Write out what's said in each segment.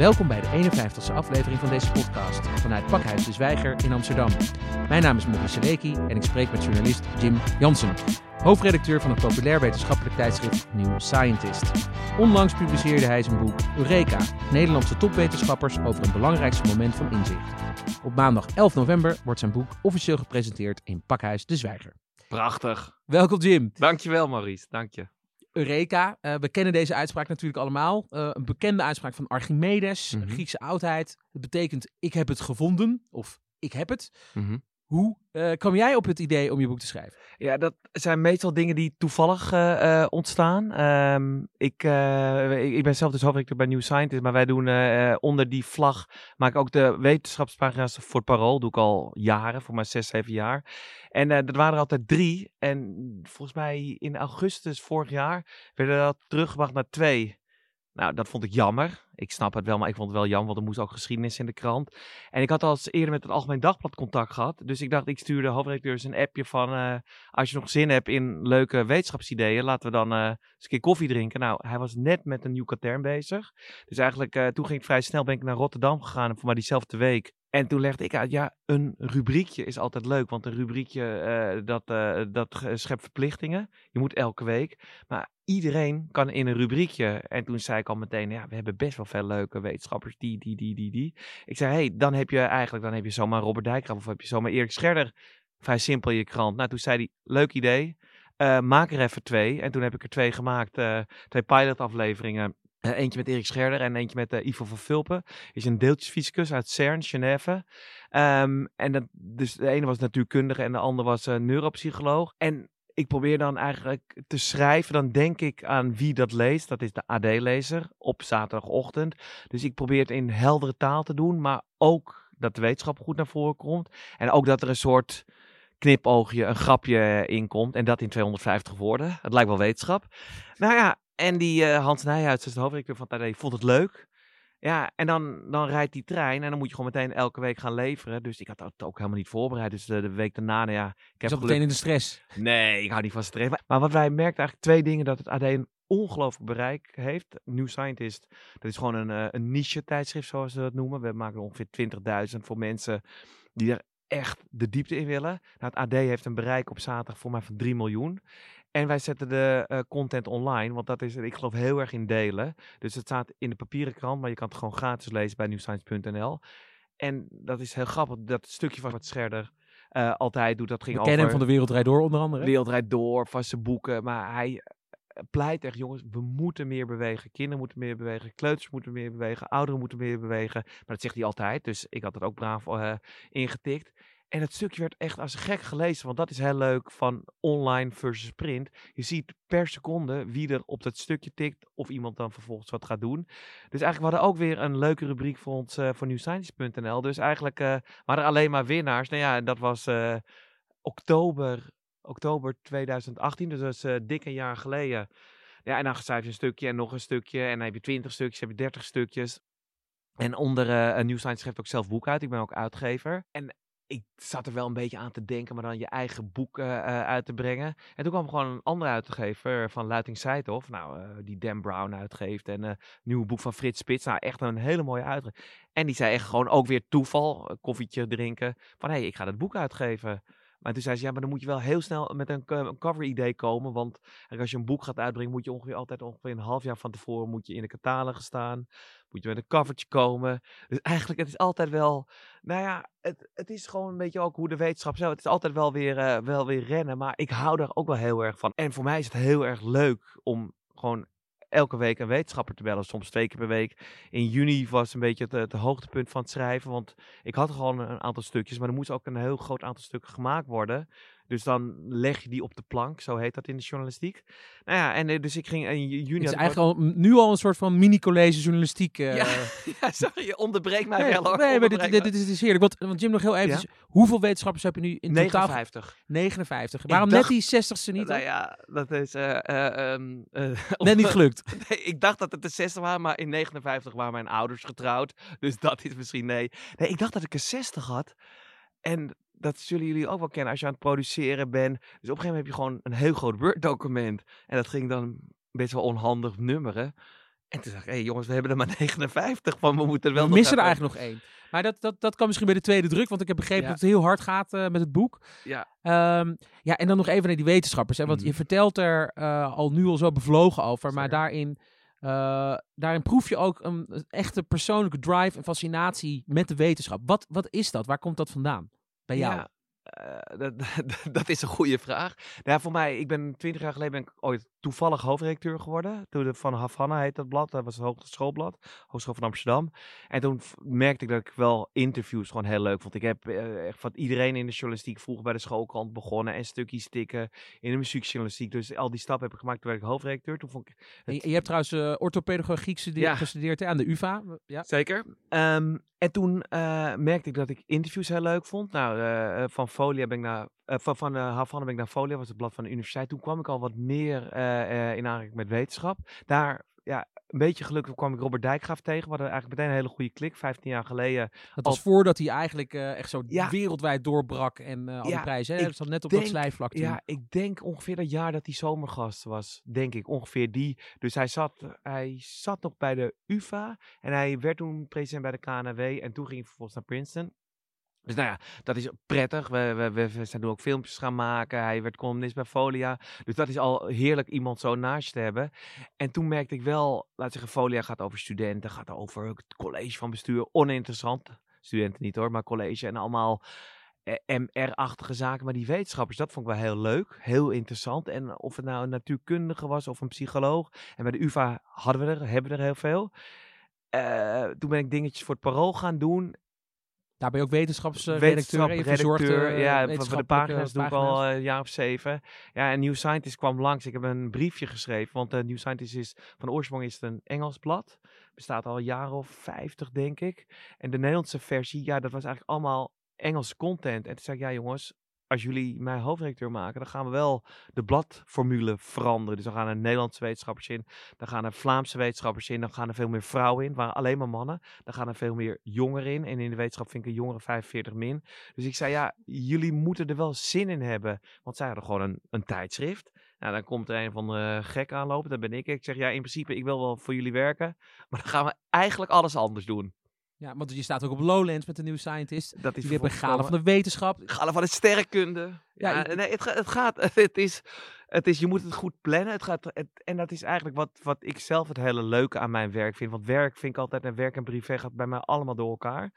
Welkom bij de 51ste aflevering van deze podcast vanuit Pakhuis de Zwijger in Amsterdam. Mijn naam is Maurice Seleki en ik spreek met journalist Jim Jansen, hoofdredacteur van het populair wetenschappelijk tijdschrift New Scientist. Onlangs publiceerde hij zijn boek Eureka, Nederlandse topwetenschappers over een belangrijkste moment van inzicht. Op maandag 11 november wordt zijn boek officieel gepresenteerd in Pakhuis de Zwijger. Prachtig. Welkom Jim. Dankjewel Maurice, dank je. Eureka. Uh, we kennen deze uitspraak natuurlijk allemaal. Uh, een bekende uitspraak van Archimedes, Mhm. Griekse oudheid. Het betekent ik heb het gevonden of ik heb het. Mhm. Hoe uh, kwam jij op het idee om je boek te schrijven? Ja, dat zijn meestal dingen die toevallig uh, ontstaan. Um, ik, uh, ik ben zelf dus hoofdredacteur bij New Scientist, maar wij doen onder die vlag, maak ik ook de wetenschapspagina's voor Parool. Doe ik al jaren, voor maar zes, zeven jaar. En dat waren er altijd drie. En volgens mij in augustus vorig jaar werden dat teruggebracht naar twee. Nou, dat vond ik jammer. Ik snap het wel, maar ik vond het wel jammer, want er moest ook geschiedenis in de krant. En ik had al eens eerder met het Algemeen Dagblad contact gehad. Dus ik dacht, ik stuurde de hoofdredacteurs een appje van... Uh, als je nog zin hebt in leuke wetenschapsideeën, laten we dan uh, eens een keer koffie drinken. Nou, hij was net met een nieuw katern bezig. Dus eigenlijk, uh, toen ging ik vrij snel, ben ik naar Rotterdam gegaan. Voor maar diezelfde week. En toen legde ik uit, ja, een rubriekje is altijd leuk. Want een rubriekje, uh, dat, uh, dat schept verplichtingen. Je moet elke week. Maar iedereen kan in een rubriekje. En toen zei ik al meteen, ja, we hebben best wel veel leuke wetenschappers. Die, die, die, die, die. Ik zei, hey, dan heb je eigenlijk, dan heb je zomaar Robert Dijkgraaf of heb je zomaar Erik Scherder. Vrij simpel je krant. Nou, toen zei hij, leuk idee. Uh, maak er even twee. En toen heb ik er twee gemaakt. Twee pilotafleveringen. Uh, eentje met Erik Scherder en eentje met uh, Ivo van Vulpen. Is een deeltjesfysicus uit CERN, Genève. Um, en dat, dus de ene was natuurkundige en de andere was uh, neuropsycholoog. En ik probeer dan eigenlijk te schrijven. Dan denk ik aan wie dat leest. Dat is de AD-lezer op zaterdagochtend. Dus ik probeer het in heldere taal te doen. Maar ook dat de wetenschap goed naar voren komt. En ook dat er een soort knipoogje, een grapje in komt. En dat in 250 woorden. Het lijkt wel wetenschap. Nou ja, en die uh, Hans Nijhuis, dus de hoofdredacteur van het AD, vond het leuk. Ja, en dan, dan rijdt die trein en dan moet je gewoon meteen elke week gaan leveren. Dus ik had dat ook helemaal niet voorbereid. Dus de, de week daarna, nou ja... Ik heb meteen in de stress. Nee, ik hou niet van stress. Maar, maar wat wij merkten eigenlijk twee dingen. Dat het AD een ongelooflijk bereik heeft. New Scientist, dat is gewoon een, uh, een niche tijdschrift zoals ze dat noemen. We maken ongeveer 20.000 voor mensen die er echt de diepte in willen. Nou, het AD heeft een bereik op zaterdag voor mij van 3 miljoen. En wij zetten de uh, content online, want dat is, ik geloof heel erg in delen. Dus het staat in de papieren krant, maar je kan het gewoon gratis lezen bij newscience.nl. En dat is heel grappig, dat stukje van wat Scherder uh, altijd doet, dat ging We over... kennen hem van de Wereldrijd Door onder andere. Wereldrijd Door, vaste boeken, maar hij pleit echt, jongens, we moeten meer bewegen. Kinderen moeten meer bewegen, kleuters moeten meer bewegen, ouderen moeten meer bewegen. Maar dat zegt hij altijd, dus ik had het ook braaf uh, ingetikt. En het stukje werd echt als gek gelezen, want dat is heel leuk van online versus print. Je ziet per seconde wie er op dat stukje tikt of iemand dan vervolgens wat gaat doen. Dus eigenlijk we ook weer een leuke rubriek voor ons uh, voor newscience.nl. Dus eigenlijk uh, waren er alleen maar winnaars. Nou ja, dat was uh, oktober, oktober 2018, dus dat is dik een jaar geleden. Ja, en dan schrijf je een stukje en nog een stukje en dan heb je 20 stukjes, heb je 30 stukjes. En onder uh, New Science schrijft ook zelf boek uit. Ik ben ook uitgever. En ik zat er wel een beetje aan te denken, maar dan je eigen boek uh, uh, uit te brengen. En toen kwam gewoon een andere uitgever van Luiting Seithoff, nou, uh, die Dan Brown uitgeeft. En een nieuw boek van Frits Spits. Nou, echt een hele mooie uitgever. En die zei echt gewoon ook weer toeval, koffietje drinken, van hé, hey, ik ga dat boek uitgeven. Maar toen zei ze, ja, maar dan moet je wel heel snel met een, een cover-idee komen. Want als je een boek gaat uitbrengen, moet je ongeveer altijd ongeveer een half jaar van tevoren moet je in de catalogus staan. Moet je met een covertje komen. Dus eigenlijk, het is altijd wel, nou ja, het, het is gewoon een beetje ook hoe de wetenschap zelf. Het is altijd wel weer, uh, wel weer rennen, maar ik hou daar ook wel heel erg van. En voor mij is het heel erg leuk om gewoon elke week een wetenschapper te bellen, soms twee keer per week. In juni was een beetje het, hoogtepunt van het schrijven, want ik had gewoon een aantal stukjes, maar er moest ook een heel groot aantal stukken gemaakt worden. Dus dan leg je die op de plank, zo heet dat in de journalistiek. Nou ja, en dus ik ging in juni... Het is eigenlijk al, nu al een soort van mini-college journalistiek. Uh... Ja, ja, sorry, je onderbreekt mij nee, wel hoor. Nee, maar dit, dit, dit, is, is heerlijk. Want, want Jim, nog heel even, ja? hoeveel wetenschappers heb je nu in 59. totaal? 59. Waarom dacht, net die 60ste niet? Nou ja, dat is... Uh, uh, um, net niet gelukt. nee, ik dacht dat het de 60 waren, maar in 59 waren mijn ouders getrouwd. Dus dat is misschien nee. Nee, ik dacht dat ik er 60 had. En dat zullen jullie ook wel kennen als je aan het produceren bent. Dus op een gegeven moment heb je gewoon een heel groot Word-document. En dat ging dan best wel onhandig nummeren. En toen dacht ik, hé hey, jongens, we hebben er maar 59 van. We moeten er wel we missen er eigenlijk nog één. Maar dat, dat, dat kan misschien bij de tweede druk, want ik heb begrepen Ja. dat het heel hard gaat eh, met het boek. Ja. Ehm, ja, en dan nog even naar die wetenschappers. Hè, want Mhm. je vertelt er eh, al nu al zo bevlogen over, maar Zeker. daarin, eh, daarin proef je ook een, een echte persoonlijke drive en fascinatie met de wetenschap. Wat, wat is dat? Waar komt dat vandaan? Bij jou? Ja, eh, dat, dat is een goede vraag. Nou, voor mij, ik ben twintig jaar geleden ben ik ooit toevallig hoofdredacteur geworden. Toen de, van Havana heet dat blad. Dat was het hogeschoolblad. Hogeschool van Amsterdam. En toen merkte ik dat ik wel interviews gewoon heel leuk vond. Ik heb eh, echt van iedereen in de journalistiek vroeger bij de schoolkrant begonnen. En stukjes tikken in de muziekjournalistiek. Dus al die stappen heb ik gemaakt toen werd ik hoofdredacteur. Toen vond ik je, je hebt trouwens eh orthopedagogiek gestudeerd, Ja. gestudeerd hè, aan de UvA. Ja. Zeker. Ehm, en toen merkte ik dat ik interviews heel leuk vond. Nou, van Folia ben ik naar, eh, van, van eh, Havana ben ik naar Folia, was het blad van de universiteit. Toen kwam ik al wat meer eh, in aanraking met wetenschap. Daar, ja, een beetje gelukkig kwam ik Robert Dijkgraaf tegen. We hadden eigenlijk meteen een hele goede klik, 15 jaar geleden. Dat was Al- voordat hij eigenlijk echt zo Ja. wereldwijd doorbrak en al die Ja, prijzen. Dat zat net op denk- dat slijvlak toen. Ja, ik denk ongeveer dat jaar dat hij zomergast was. Denk ik, ongeveer die. Dus hij zat, hij zat nog bij de UvA. En hij werd toen president bij de KNW. En toen ging hij vervolgens naar Princeton. Dus nou ja, dat is prettig. We, we, we, zijn toen ook filmpjes gaan maken. Hij werd columnist bij Folia. Dus dat is al heerlijk iemand zo naast te hebben. En toen merkte ik wel, laat zeggen, Folia gaat over studenten, gaat over het college van bestuur. Oninteressant. Studenten niet hoor, maar college en allemaal eh, MR-achtige zaken. Maar die wetenschappers, dat vond ik wel heel leuk. Heel interessant. En of het nou een natuurkundige was of een psycholoog. En bij de UvA hadden we er, hebben we er heel veel. Eh, toen ben ik dingetjes voor het parool gaan doen. Daar ben je ook wetenschapsredacteur. redacteur. eh, ja, van- van de pagina's doe ik al eh, een jaar of zeven. Ja, en New Scientist kwam langs. Ik heb een briefje geschreven, want uh, New Scientist is van oorsprong is het een Engels blad. Bestaat al een jaar of vijftig, denk ik. En de Nederlandse versie, ja, dat was eigenlijk allemaal Engelse content. En toen zei ik, ja jongens, als jullie mij hoofdredacteur maken, dan gaan we wel de bladformule veranderen. Dus dan gaan er Nederlandse wetenschappers in, dan gaan er Vlaamse wetenschappers in, dan gaan er veel meer vrouwen in, het waren alleen maar mannen. Dan gaan er veel meer jongeren in. En in de wetenschap vind ik een jongere 45 min. Dus ik zei, ja, jullie moeten er wel zin in hebben. Want zij hadden gewoon een, een tijdschrift. Nou, dan komt er een van de gek aanlopen, dat ben ik. Ik zeg, ja, in principe, ik wil wel voor jullie werken. Maar dan gaan we eigenlijk alles anders doen. Ja, want je staat ook op Lowlands met de New Scientist. Dat is hebben vervolgens gala van de wetenschap. Gala van de sterrenkunde. Ja, nee, het, het gaat. Het is, het is, je moet het goed plannen. Het gaat, het, en dat is eigenlijk wat, wat ik zelf het hele leuke aan mijn werk vind. Want werk vind ik altijd, en werk en privé gaat bij mij allemaal door elkaar.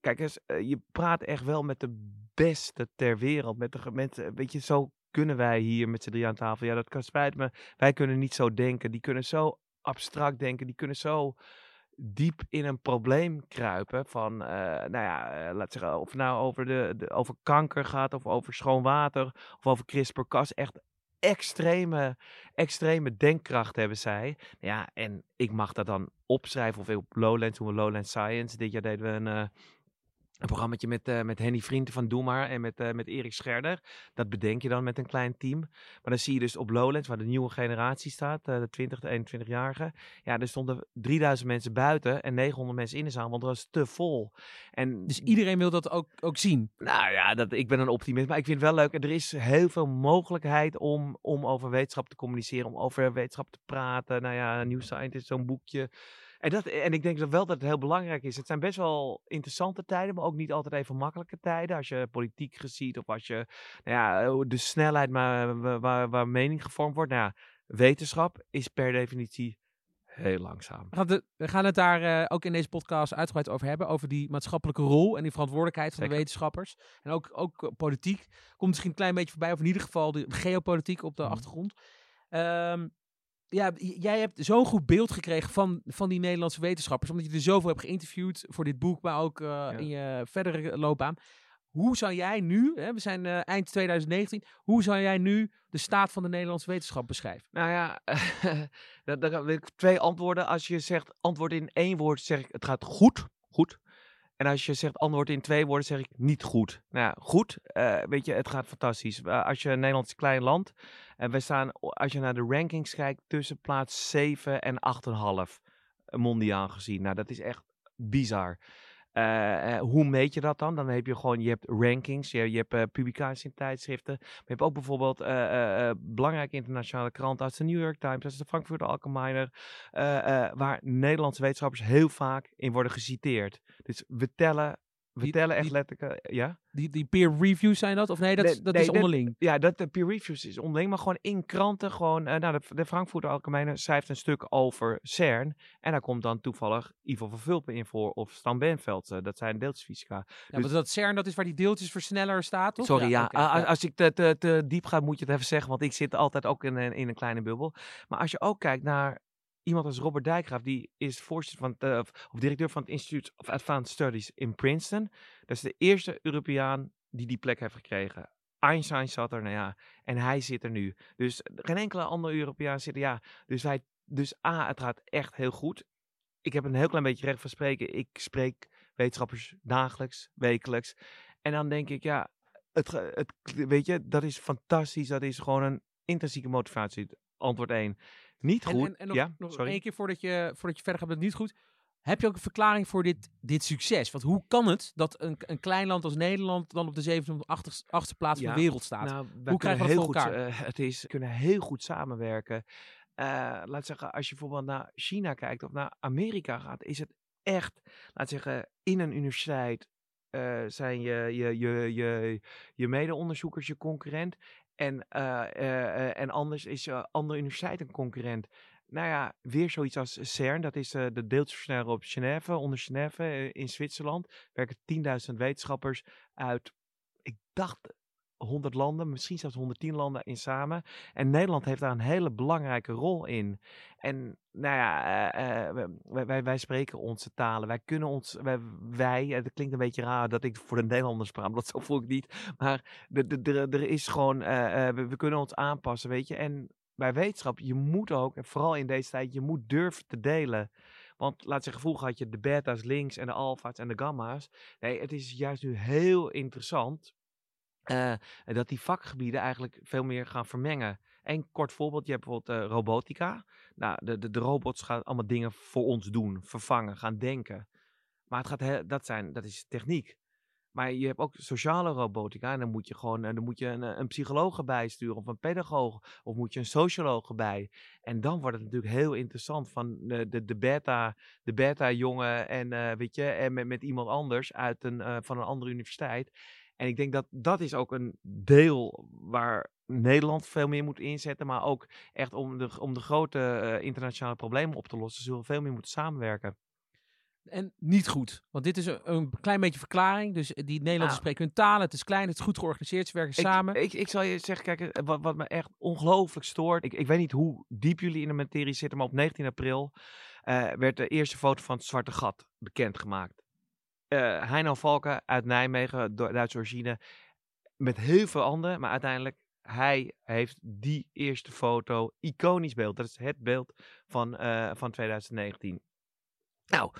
Kijk eens, eh, je praat echt wel met de beste ter wereld. Met de mensen, weet je, zo kunnen wij hier met z'n drie aan tafel. Ja, dat kan spijt me. Wij kunnen niet zo denken. Die kunnen zo abstract denken. Die kunnen zo diep in een probleem kruipen. Van, eh, nou ja, eh, laat zeggen, of het nou over, de, over kanker gaat, of over schoon water, of over CRISPR-Cas. Echt extreme, extreme denkkracht hebben zij. Ja, en ik mag dat dan opschrijven. Of op Lowlands, doen we Lowland Science. Dit jaar deden we een... eh, een programmaatje met, eh, met Henny Vrienden van Doe Maar en met, eh, met Erik Scherder. Dat bedenk je dan met een klein team. Maar dan zie je dus op Lowlands, waar de nieuwe generatie staat, eh, de 20, de 21-jarigen. Ja, er stonden 3000 mensen buiten en 900 mensen in de zaal, want het was te vol. En Dus iedereen wil dat ook, ook zien. nou ja, dat, ik ben een optimist, maar ik vind het wel leuk. Er is heel veel mogelijkheid om, om over wetenschap te communiceren, om over wetenschap te praten. Nou ja, New Scientist, zo'n boekje. En, dat, en ik denk dat wel dat het heel belangrijk is. Het zijn best wel interessante tijden, maar ook niet altijd even makkelijke tijden. Als je politiek ziet of als je nou ja, de snelheid waar, waar, waar mening gevormd wordt. Nou ja, wetenschap is per definitie heel langzaam. We gaan, het daar eh, ook in deze podcast uitgebreid over hebben. Over die maatschappelijke rol en die verantwoordelijkheid van de wetenschappers. En ook, ook eh, politiek. Komt misschien een klein beetje voorbij. Of in ieder geval de geopolitiek op de Mhm. achtergrond. Ehm, ja, jij hebt zo'n goed beeld gekregen van, van die Nederlandse wetenschappers. Omdat je er zoveel hebt geïnterviewd voor dit boek. Maar ook eh, in je verdere loopbaan. Hoe zou jij nu, hè, we zijn eh, eind 2019. Hoe zou jij nu de staat van de Nederlandse wetenschap beschrijven? Nou ja, daar, daar wil ik twee antwoorden. Als je zegt antwoord in één woord, zeg ik het gaat goed. Goed. En als je zegt antwoord in twee woorden, zeg ik niet goed. Nou goed, eh, weet je, het gaat fantastisch. Als je een klein land. En we staan, als je naar de rankings kijkt, tussen plaats 7 en 8,5 mondiaal gezien. Nou, dat is echt bizar. Eh, eh, hoe meet je dat dan? Dan heb je gewoon, je hebt rankings, je, hebt uh, publicaties in tijdschriften. Maar je hebt ook bijvoorbeeld belangrijke internationale kranten als de New York Times, als de Frankfurter Allgemeiner, waar Nederlandse wetenschappers heel vaak in worden geciteerd. Dus we tellen die, tellen echt letterlijk, ja? Die, die peer reviews zijn dat? Of nee, dat, dat is onderling? ja, dat, de peer reviews is onderling, maar gewoon in kranten. Gewoon, uh, nou, de, de Frankfurter Allgemeine schrijft een stuk over CERN. En daar komt dan toevallig Ivo van Vulpen in voor, of Stan Benveld. Uh, dat zijn deeltjesfysica. Ja, dus, dat CERN, dat is waar die deeltjesversneller staat, toch? Sorry, ja. Als ik te, te, te, diep ga, moet je het even zeggen, want ik zit altijd ook in, in een kleine bubbel. Maar als je ook kijkt naar iemand als Robert Dijkgraaf, die is voorzitter van uh, of directeur van het Institute of Advanced Studies in Princeton. Dat is de eerste Europeaan die die plek heeft gekregen. Einstein zat er, nou ja, en hij zit er nu. Dus geen enkele andere Europeaan zit er, ja. Dus, hij, dus A, het gaat echt heel goed. Ik heb een heel klein beetje recht van spreken. Ik spreek wetenschappers dagelijks, wekelijks. En dan denk ik, ja, het, het, weet je, dat is fantastisch. Dat is gewoon een intrinsieke motivatie. Antwoord 1. Niet goed. En, en, nog, ja, nog één keer voordat je, voordat je verder gaat met niet goed. Heb je ook een verklaring voor dit, dit succes? Want hoe kan het dat een, een klein land als Nederland dan op de 780ste plaats van de wereld staat? Nou, hoe krijgen we dat voor elkaar? uh, het is, kunnen heel goed samenwerken. Uh, laat zeggen, als je bijvoorbeeld naar China kijkt of naar Amerika gaat, is het echt, laat zeggen, in een universiteit uh, zijn je, je, je, je, je mede-onderzoekers je concurrent. En, uh, en anders is andere universiteit een concurrent. Nou ja, weer zoiets als CERN. Dat is de deeltjesversneller op Genève, onder Genève in Zwitserland. Werken 10.000 wetenschappers uit, ik dacht 100 landen, misschien zelfs 110 landen in samen. En Nederland heeft daar een hele belangrijke rol in. En nou ja, uh, wij, wij, spreken onze talen. Wij kunnen ons, wij, het klinkt een beetje raar dat ik voor de Nederlanders praat, dat zo voel ik niet. Maar er is gewoon, we, kunnen ons aanpassen, weet je. En bij wetenschap, je moet ook, en vooral in deze tijd, je moet durven te delen. Want laat zeggen, vroeger had je de beta's links en de alfa's en de gamma's. Nee, het is juist nu heel interessant uh, dat die vakgebieden eigenlijk veel meer gaan vermengen. Een kort voorbeeld, je hebt bijvoorbeeld uh, robotica. Nou, de, de, robots gaan allemaal dingen voor ons doen, vervangen, gaan denken. Maar het gaat dat, zijn, dat is techniek. Maar je hebt ook sociale robotica. En dan moet je gewoon dan moet je een, een psycholoog erbij sturen. Of een pedagoog. Of moet je een socioloog erbij. En dan wordt het natuurlijk heel interessant. Van de, de, de beta, de beta jongen. En weet je, en met, iemand anders uit een, van een andere universiteit. En ik denk dat dat is ook een deel waar Nederland veel meer moet inzetten. Maar ook echt om de, om de grote uh, internationale problemen op te lossen, zullen we veel meer moeten samenwerken. En niet goed. Want dit is een, een klein beetje verklaring. Dus die Nederlanders nou, spreken hun talen. Het is klein, het is goed georganiseerd. Ze werken samen. Ik, ik zal je zeggen, kijk, eh, wat, wat me echt ongelooflijk stoort. Ik, ik weet niet hoe diep jullie in de materie zitten. Maar op 19 april uh, werd de eerste foto van het zwarte gat bekendgemaakt uh, Heino Valken uit Nijmegen, Duitse origine, met heel veel anderen, maar uiteindelijk hij heeft die eerste foto, iconisch beeld. Dat is het beeld van, uh, van 2019. Nou,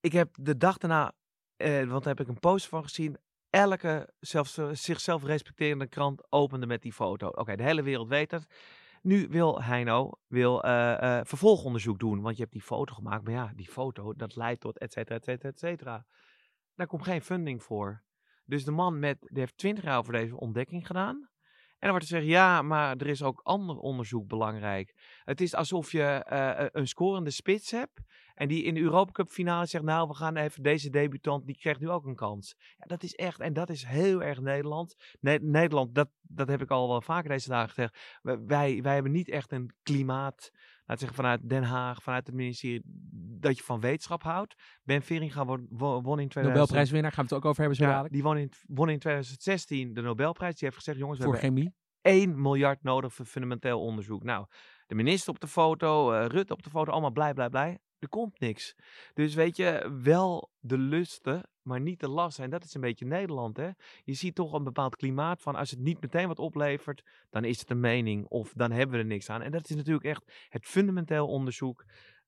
ik heb de dag daarna, uh, want daar heb ik een post van gezien. Elke zelfs, zichzelf respecterende krant opende met die foto. Oké, de hele wereld weet het. Nu wil Heino wil, uh, uh, vervolgonderzoek doen, want je hebt die foto gemaakt. Maar ja, die foto, dat leidt tot et cetera, et cetera, et cetera. Daar komt geen funding voor. Dus de man met, die heeft twintig jaar over deze ontdekking gedaan. En dan wordt er gezegd, ja, maar er is ook ander onderzoek belangrijk. Het is alsof je uh, een scorende spits hebt. En die in de Europa Cup finale zegt, nou, we gaan even deze debutant, die krijgt nu ook een kans. Ja, dat is echt, en dat is heel erg Nederland. Nederland, dat, dat heb ik al wel vaker deze dagen gezegd. Wij, wij hebben niet echt een klimaat, laat zeggen vanuit Den Haag, vanuit het ministerie, dat je van wetenschap houdt. Ben Veringa won, won in 2000... Nobelprijswinnaar, gaan we het ook over hebben zo ja, Die won in, won in 2016 de Nobelprijs. Die heeft gezegd, jongens, we Voor hebben chemie. 1 miljard nodig voor fundamenteel onderzoek. Nou, de minister op de foto, uh, Rutte op de foto, allemaal blij, blij, blij. Er komt niks. Dus weet je, wel de lusten, maar niet de last. En dat is een beetje Nederland, hè. Je ziet toch een bepaald klimaat van, als het niet meteen wat oplevert, dan is het een mening of dan hebben we er niks aan. En dat is natuurlijk echt het fundamenteel onderzoek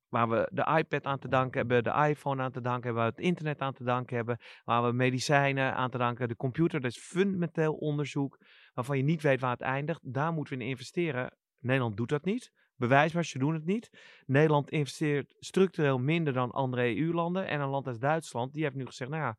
waar we de iPad aan te danken hebben, de iPhone aan te danken hebben, waar we het internet aan te danken hebben, waar we medicijnen aan te danken, de computer. Dat is fundamenteel onderzoek waarvan je niet weet waar het eindigt. Daar moeten we in investeren. Nederland doet dat niet. Bewijs maar, ze doen het niet. Nederland investeert structureel minder dan andere EU-landen. En een land als Duitsland, die heeft nu gezegd, nou ja,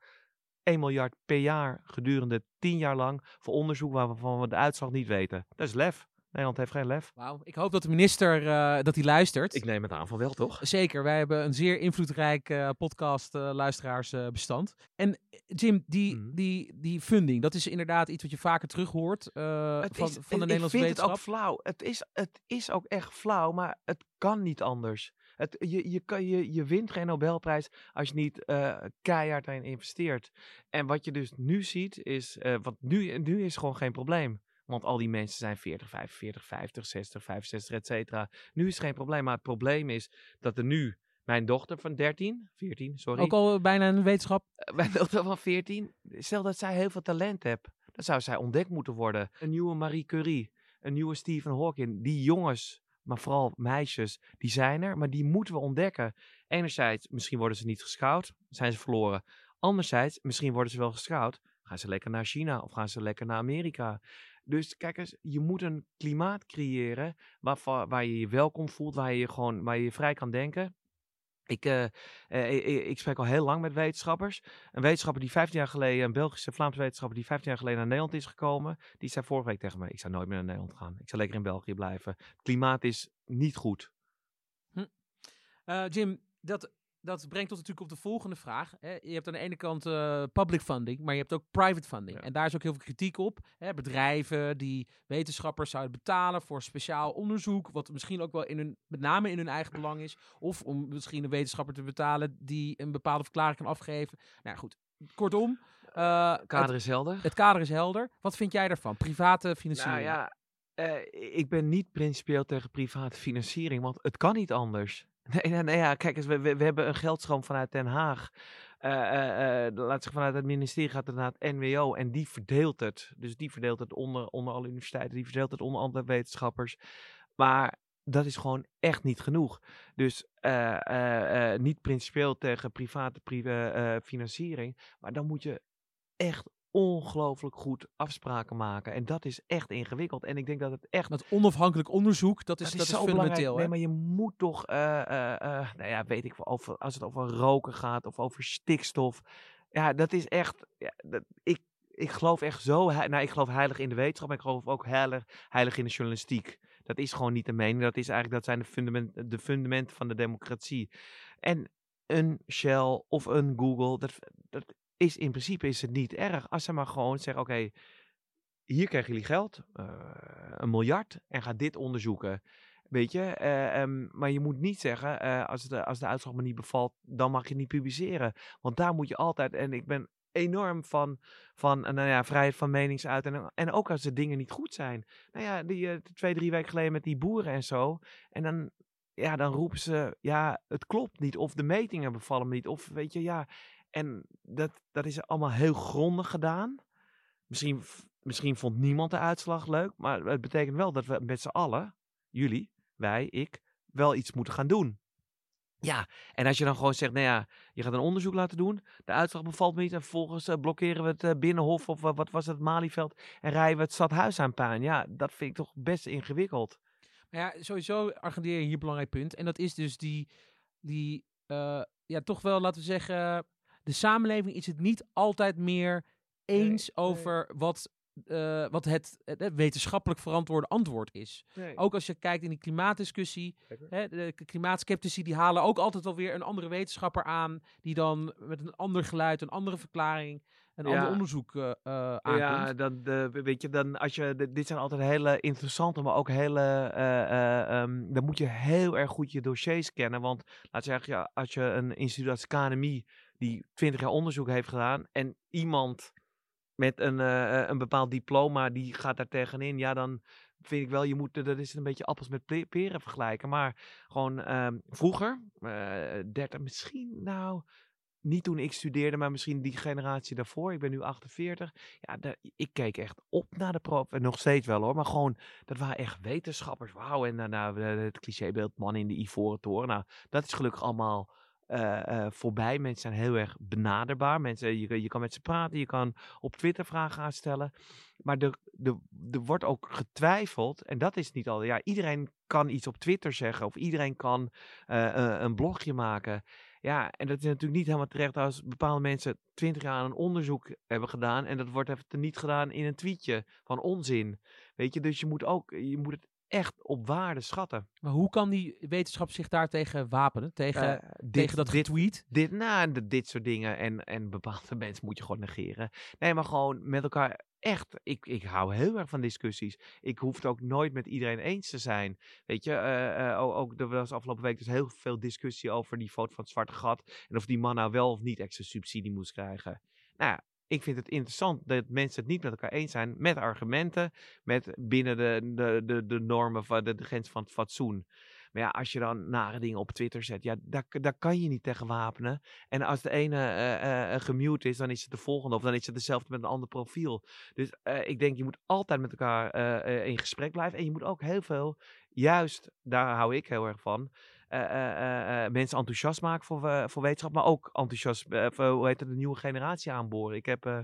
1 miljard per jaar gedurende 10 jaar lang voor onderzoek waarvan we de uitslag niet weten. Dat is lef. Nederland heeft geen lef. Wauw, ik hoop dat de minister uh, dat hij luistert. Ik neem het aan van wel, toch? Zeker, wij hebben een zeer invloedrijk uh, podcast uh, luisteraarsbestand. en Jim, die, mm. die, die funding, dat is inderdaad iets wat je vaker terug hoort van, is, van de Nederlandse wetenschap. Ik vind het ook flauw. Het is, het is ook echt flauw, maar het kan niet anders. Het, je, je, kan, je, je wint geen Nobelprijs als je niet uh, keihard erin investeert. En wat je dus nu ziet is, uh, wat nu, nu is gewoon geen probleem. Want al die mensen zijn 40, 45, 50, 60, 65, et cetera. Nu is het geen probleem. Maar het probleem is dat er nu mijn dochter van 13, 14, sorry. Ook al bijna een wetenschap. Mijn dochter van 14. Stel dat zij heel veel talent heeft. Dan zou zij ontdekt moeten worden. Een nieuwe Marie Curie. Een nieuwe Stephen Hawking. Die jongens maar vooral meisjes, die zijn er, maar die moeten we ontdekken. Enerzijds, misschien worden ze niet gescout, zijn ze verloren. Anderzijds, misschien worden ze wel gescout, gaan ze lekker naar China of gaan ze lekker naar Amerika. Dus kijk eens, je moet een klimaat creëren waar, waar je je welkom voelt, waar je, gewoon, waar je vrij kan denken. Ik, uh, uh, ik, spreek al heel lang met wetenschappers. Een wetenschapper die 15 jaar geleden, een Belgische Vlaamse wetenschapper die 15 jaar geleden naar Nederland is gekomen, die zei vorige week tegen me: Ik zou nooit meer naar Nederland gaan. Ik zou lekker in België blijven. Het klimaat is niet goed. Hm. Uh, Jim, dat dat brengt ons natuurlijk op de volgende vraag. Hè. Je hebt aan de ene kant uh, public funding, maar je hebt ook private funding. En daar is ook heel veel kritiek op. Hè. Bedrijven die wetenschappers zouden betalen voor speciaal onderzoek, wat misschien ook wel in hun, met name in hun eigen belang is. Of om misschien een wetenschapper te betalen die een bepaalde verklaring kan afgeven. Nou goed, kortom. Uh, het kader is helder. Het kader is helder. Wat vind jij daarvan? Private financiering? Nou ja, uh, ik ben niet principieel tegen private financiering, want het kan niet anders. Nee, nee, nee ja, kijk eens, we, we, hebben een geldstroom vanuit Den Haag. Uh, uh, uh, laat zich vanuit het ministerie gaat het naar het NWO en die verdeelt het. Dus die verdeelt het onder, onder alle universiteiten, die verdeelt het onder andere wetenschappers. Maar dat is gewoon echt niet genoeg. Dus niet principieel tegen private privé, financiering, maar dan moet je echt ongelooflijk goed afspraken maken. En dat is echt ingewikkeld. En ik denk dat het echt... Dat onafhankelijk onderzoek, dat is, dat is, is fundamenteel. Nee, maar je moet toch, uh, uh, uh, nou ja, weet ik over, als het over roken gaat of over stikstof. Ja, dat is echt, ja, dat, ik, ik geloof echt zo, nou ik geloof heilig in de wetenschap, maar ik geloof ook heilig, heilig in de journalistiek. Dat is gewoon niet de mening, dat is eigenlijk, dat zijn de, fundament, de fundamenten van de democratie. En een Shell of een Google, dat, dat is in principe is het niet erg als ze maar gewoon zeggen: oké, hier krijgen jullie geld, uh, een miljard, en ga dit onderzoeken. Weet je, uh, um, maar je moet niet zeggen, uh, als, de, als de uitslag me niet bevalt, dan mag je niet publiceren. Want daar moet je altijd, en ik ben enorm van, van nou ja, vrijheid van meningsuiting. En, en ook als de dingen niet goed zijn. Nou ja, die twee, drie weken geleden met die boeren en zo. En dan, ja, dan roepen ze, ja, het klopt niet. Of de metingen bevallen me niet. Of weet je, ja, en dat, dat is allemaal heel grondig gedaan. Misschien, misschien vond niemand de uitslag leuk, maar het betekent wel dat we met z'n allen, jullie, wij, ik, wel iets moeten gaan doen. Ja, en als je dan gewoon zegt, nou ja, je gaat een onderzoek laten doen, de uitslag bevalt me niet en vervolgens uh, blokkeren we het uh, Binnenhof of uh, wat was het, Malieveld en rijden we het stadhuis aan paan. Ja, dat vind ik toch best ingewikkeld. Maar ja, sowieso agendeer je hier een belangrijk punt en dat is dus die, die ja, toch wel, laten we zeggen, de samenleving is het niet altijd meer eens over wat uh, wat het, het, wetenschappelijk verantwoorde antwoord is. Ook als je kijkt in die klimaatdiscussie, hè, de klimaatskeptici die halen ook altijd wel weer een andere wetenschapper aan, die dan met een ander geluid, een andere verklaring, een ander onderzoek uh, aankomt. Ja, dan, weet je, dan als je, dit zijn altijd hele interessante, maar ook hele, um, dan moet je heel erg goed je dossiers kennen, want laat zeggen, ja, als je een instituut als KNMI die 20 jaar onderzoek heeft gedaan en iemand met een, uh, een bepaald diploma die gaat daar tegenin, ja, dan vind ik wel, je moet, dat is een beetje appels met peren vergelijken. Maar gewoon uh, vroeger, uh, 30, misschien nou, niet toen ik studeerde, maar misschien die generatie daarvoor. Ik ben nu 48. Ja, ik keek echt op naar de prof. En nog steeds wel hoor. Maar gewoon, dat waren echt wetenschappers. Wauw. En nou, het clichébeeld man in de ivoren toren. Nou, dat is gelukkig allemaal eh, eh, voorbij. Mensen zijn heel erg benaderbaar. Mensen, je, je kan met ze praten, je kan op Twitter vragen aan stellen. Maar er, wordt ook getwijfeld, en dat is niet al. Ja, iedereen kan iets op Twitter zeggen, of iedereen kan eh, een blogje maken. Ja, en dat is natuurlijk niet helemaal terecht als bepaalde mensen twintig jaar een onderzoek hebben gedaan. En dat wordt even niet gedaan in een tweetje van onzin. Weet je, dus je moet ook, je moet het echt op waarde schatten. Maar hoe kan die wetenschap zich daartegen wapenen? Tegen, Eh, dit- tegen dat dit, tweet? dit, nou, dit soort dingen en, en bepaalde mensen moet je gewoon negeren. Nee, maar gewoon met elkaar echt. Ik, ik hou heel erg van discussies. Ik hoef het ook nooit met iedereen eens te zijn. Weet je, eh, eh, ook, er was afgelopen week dus heel veel discussie over die foto van het zwarte gat. En of die man nou wel of niet extra subsidie moest krijgen. Nou ja, ik vind het interessant dat mensen het niet met elkaar eens zijn. Met argumenten, met binnen de, de, de, de normen van de, grens van het fatsoen. Maar ja, als je dan nare dingen op Twitter zet, ja, daar, daar kan je niet tegen wapenen. En als de ene eh, gemute is, dan is het de volgende. Of dan is het dezelfde met een ander profiel. Dus ik denk, je moet altijd met elkaar in gesprek blijven. En je moet ook heel veel, juist, daar hou ik heel erg van, mensen enthousiast maken voor, eh, voor wetenschap. Maar ook enthousiast, eh, voor, hoe heet het, de nieuwe generatie aanboren. Ik heb eh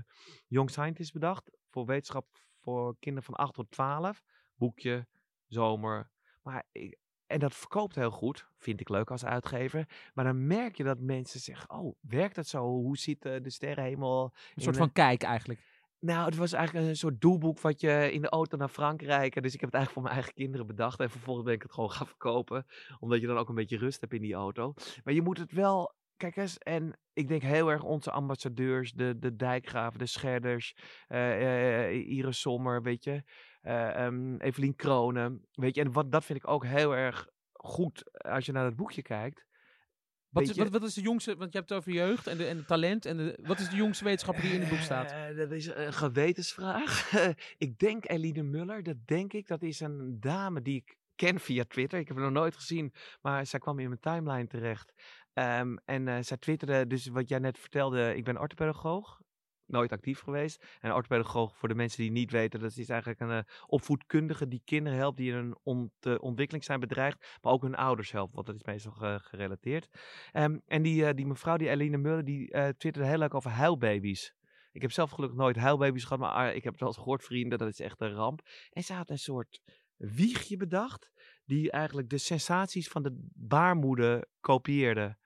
Young Scientist bedacht voor wetenschap voor kinderen van 8 tot 12. Boekje, zomer. Maar ik, en dat verkoopt heel goed, vind ik leuk als uitgever. Maar dan merk je dat mensen zeggen, oh, werkt dat zo? Hoe ziet eh, de sterrenhemel? Een soort van kijk eigenlijk. Nou, het was eigenlijk een soort doelboek wat je in de auto naar Frankrijk. Dus ik heb het eigenlijk voor mijn eigen kinderen bedacht. En vervolgens ben ik het gewoon gaan verkopen. Omdat je dan ook een beetje rust hebt in die auto. Maar je moet het wel. Kijk eens, en ik denk heel erg onze ambassadeurs, de, de dijkgraven, de scherders, eh, Iris Sommer, weet je, eh, ehm, Evelien Kronen, weet je. En wat, dat vind ik ook heel erg goed als je naar het boekje kijkt. Wat is, wat, wat is de jongste, want je hebt het over jeugd en de, en de talent. En de, wat is de jongste wetenschapper die in het boek staat? Eh, dat is een gewetensvraag. ik denk Eline Muller, dat denk ik. Dat is een dame die ik ken via Twitter. Ik heb haar nog nooit gezien, maar zij kwam in mijn timeline terecht. Ehm, en eh, zij twitterde, dus wat jij net vertelde, ik ben orthopedagoog. Nooit actief geweest. En orthopedagoog, voor de mensen die niet weten, dat is eigenlijk een eh, opvoedkundige die kinderen helpt die in een ont- eh, ontwikkeling zijn bedreigd, maar ook hun ouders helpt, want dat is meestal ge- gerelateerd. Ehm, en die, eh, die mevrouw, die Eline Muller, die twitterde heel leuk over huilbaby's. Ik heb zelf gelukkig nooit huilbaby's gehad, maar ik heb het wel eens gehoord, vrienden, dat is echt een ramp. En ze had een soort wiegje bedacht, die eigenlijk de sensaties van de baarmoeder kopieerde.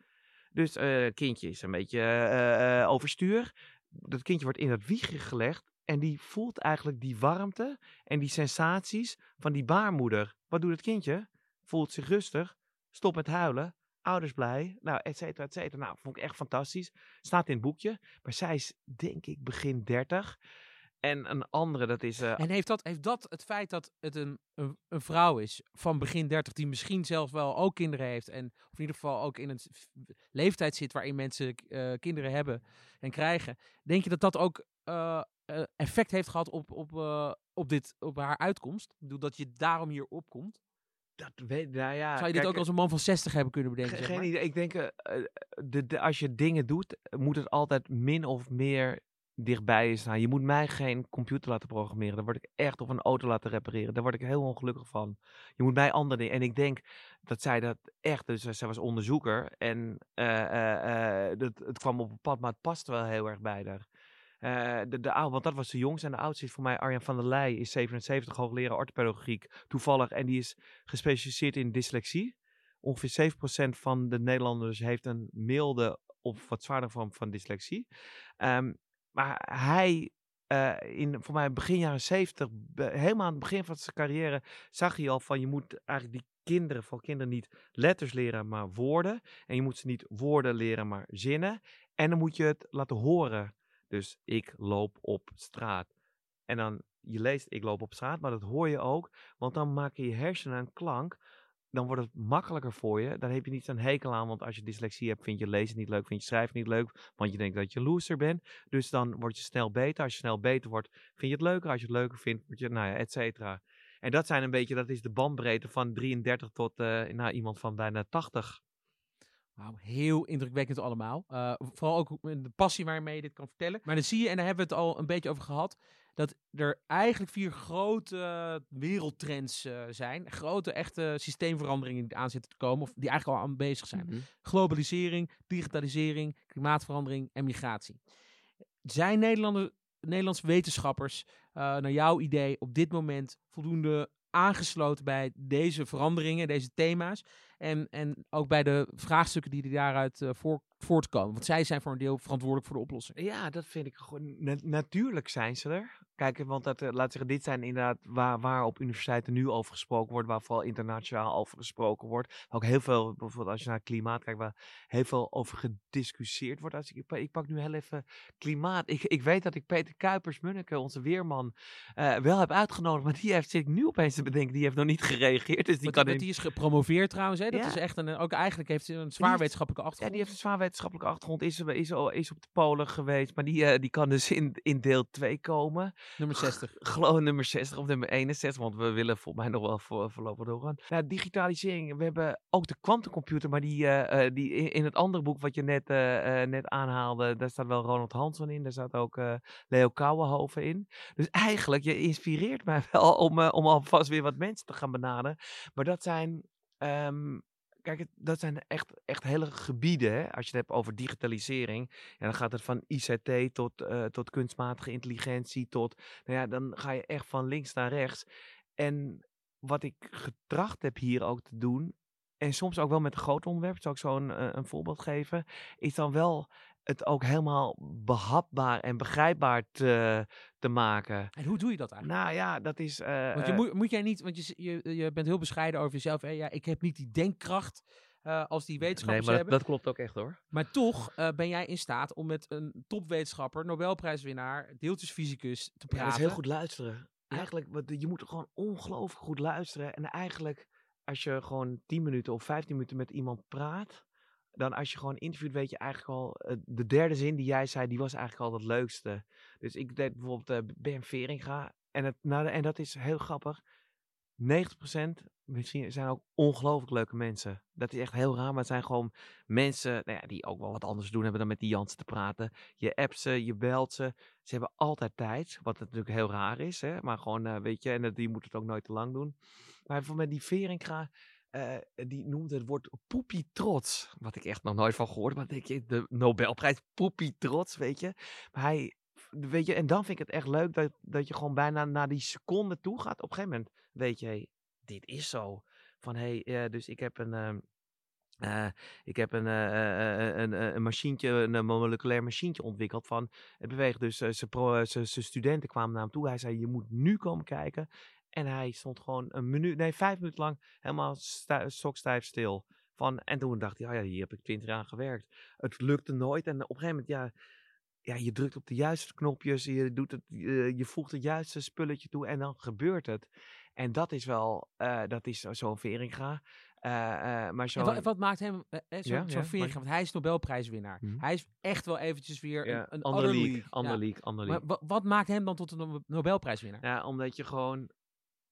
Dus eh kindje is een beetje overstuur. Dat kindje wordt in dat wiegje gelegd en die voelt eigenlijk die warmte en die sensaties van die baarmoeder. Wat doet het kindje? Voelt zich rustig, stopt met huilen, ouders blij, nou, et cetera, et cetera. Nou, vond ik echt fantastisch. Staat in het boekje. Maar zij is, denk ik, begin 30. En een andere, dat is... eh, En heeft dat, heeft dat het feit dat het een, een, een vrouw is van begin 30, die misschien zelfs wel ook kinderen heeft, en of in ieder geval ook in een leeftijd zit waarin mensen eh, kinderen hebben en krijgen, denk je dat dat ook eh, effect heeft gehad op, op, op, dit, op haar uitkomst? Dat je daarom hier opkomt? dat weet, nou ja, Zou je dit ook als een man van 60 hebben kunnen bedenken? Ge- zeg Geen maar? idee. Ik denk, de, de, als je dingen doet, moet het altijd min of meer dichtbij je staan. Je moet mij geen computer laten programmeren. Dan word ik echt of een auto laten repareren. Daar word ik heel ongelukkig van. Je moet mij andere dingen. En ik denk dat zij dat echt, dus eh, zij was onderzoeker. En eh, eh, dat, het kwam op een pad, maar het past wel heel erg bij haar. De, de, want dat was de jongste. En de oudste is voor mij Arjan van der Leij, is 77, hoogleraar orthopedagogiek. Toevallig. En die is gespecialiseerd in dyslexie. Ongeveer 7% van de Nederlanders heeft een milde of wat zwaarder vorm van dyslexie. Ehm, maar hij, eh, in voor mij begin jaren 70, be- helemaal aan het begin van zijn carrière, zag hij al van je moet eigenlijk die kinderen, voor kinderen niet letters leren, maar woorden. En je moet ze niet woorden leren, maar zinnen. En dan moet je het laten horen. Dus ik loop op straat. En dan, je leest ik loop op straat, maar dat hoor je ook. Want dan maken je hersenen een klank. Dan wordt het makkelijker voor je. Dan heb je niet zo'n hekel aan. Want als je dyslexie hebt, vind je lezen niet leuk, vind je schrijven niet leuk. Want je denkt dat je loser bent. Dus dan word je snel beter. Als je snel beter wordt, vind je het leuker. Als je het leuker vindt, word je, nou ja, et cetera. En dat zijn een beetje, dat is de bandbreedte van 33 tot eh, nou, iemand van bijna 80. Wauw, heel indrukwekkend allemaal. Eh, vooral ook de passie waarmee je dit kan vertellen. Maar dan zie je, en daar hebben we het al een beetje over gehad, dat er eigenlijk vier grote wereldtrends uh, zijn. Grote, echte systeemveranderingen die aan zitten te komen, of die eigenlijk al aan bezig zijn. Mhm. Globalisering, digitalisering, klimaatverandering en migratie. Zijn Nederlanders, Nederlandse wetenschappers, uh, naar jouw idee, op dit moment voldoende aangesloten bij deze veranderingen, deze thema's. En, en ook bij de vraagstukken die daaruit uh, voor, voortkomen. Want zij zijn voor een deel verantwoordelijk voor de oplossing. Ja, dat vind ik gewoon. Na natuurlijk zijn ze er. Kijk, want dat, uh, laat zeggen, dit zijn inderdaad waar, waar op universiteiten nu over gesproken wordt, waar vooral internationaal over gesproken wordt. Ook heel veel, bijvoorbeeld als je naar klimaat kijkt, waar heel veel over gediscussieerd wordt. Als ik, ik pak nu heel even klimaat. Ik, ik weet dat ik Peter Kuipers-Munneke, onze weerman, uh, wel heb uitgenodigd, maar die heeft, zit ik nu opeens te bedenken, die heeft nog niet gereageerd. Dus die, kan in... die is gepromoveerd trouwens, hè? Dat Ja. is echt een, ook eigenlijk heeft ze een zwaar wetenschappelijke Ja, achtergrond. die heeft een zwaar wetenschappelijke achtergrond, is, is, al- is op de Polen geweest, maar die, eh, die kan dus in, in deel 2 komen. Nummer 60. Gewoon nummer 60 of nummer 61, want we willen volgens mij nog wel voor, voorlopig doorgaan. Nou, digitalisering, we hebben ook de quantumcomputer, maar die, eh, eh, die in het andere boek wat je net, net aanhaalde, daar staat wel Ronald Hansson in, daar staat ook Leo Kouwenhoven in. Dus eigenlijk, je inspireert mij wel om, om alvast weer wat mensen te gaan benaderen. Maar dat zijn... ehm, Kijk, dat zijn echt, echt hele gebieden. Hè? Als je het hebt over digitalisering. En dan gaat het van ICT tot, eh, tot kunstmatige intelligentie. Tot, nou ja, dan ga je echt van links naar rechts. En wat ik getracht heb hier ook te doen. En soms ook wel met een groot onderwerp. Zal ik zo een, eh, een voorbeeld geven. Is dan wel het ook helemaal behapbaar en begrijpbaar te, te maken. En hoe doe je dat eigenlijk? Nou ja, dat is. eh, Want je eh, moet, moet jij niet, want je, je, je bent heel bescheiden over jezelf. Hè? Ja, ik heb niet die denkkracht eh, als die nee, wetenschappers maar dat, hebben. dat klopt ook echt hoor. Maar toch eh, ben jij in staat om met een topwetenschapper, Nobelprijswinnaar, deeltjesfysicus te praten. Ja, dat is heel goed luisteren. Eigenlijk, je moet gewoon ongelooflijk goed luisteren. En eigenlijk, als je gewoon 10 minuten of 15 minuten met iemand praat, dan als je gewoon interviewt, weet je eigenlijk al, eh, de derde zin die jij zei, die was eigenlijk al het leukste. Dus ik deed bijvoorbeeld eh Ben Veringa. En, het, nou, en dat is heel grappig. 90% misschien zijn ook ongelooflijk leuke mensen. Dat is echt heel raar, maar het zijn gewoon mensen nou ja, die ook wel wat anders doen hebben dan met die Jansen te praten. Je appt ze, je belt ze. Ze hebben altijd tijd, wat natuurlijk heel raar is. Hè? Maar gewoon, eh, weet je, en die moet het ook nooit te lang doen. Maar voor met die Veringa, eh, die noemde het woord poepie trots. Wat ik echt nog nooit van gehoord. Maar denk je, de Nobelprijs poepie trots, weet je. Maar hij, weet je, en dan vind ik het echt leuk dat, dat je gewoon bijna naar die seconde toe gaat. Op een gegeven moment weet je, dit is zo. Van, hé, hey, eh, dus ik heb een... ehm, eh, ik heb een, eh, een, een machientje, een moleculair machientje ontwikkeld van het beweegt. Dus zijn- zijn studenten kwamen naar hem toe. Hij zei, je moet nu komen kijken. En hij stond gewoon een minuut, nee, vijf minuten lang helemaal stokstijf stil. Van, en toen dacht hij, oh ja, hier heb ik twintig jaar aan gewerkt. Het lukte nooit. En op een gegeven moment, ja, ja, je drukt op de juiste knopjes. Je, doet het, je, je voegt het juiste spulletje toe en dan gebeurt het. En dat is wel, eh, dat is zo- zo'n Veringa. Eh, eh, maar zo. wat, wat maakt hem eh, eh, zo, Ja, zo ja, Veringa? Want hij is Nobelprijswinnaar. Mhm. Hij is echt wel eventjes weer ja, een, een andere league, andere league, andere Maar league. wat maakt hem dan tot een Nobe- Nobelprijswinnaar? Ja, omdat je gewoon